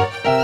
Bye.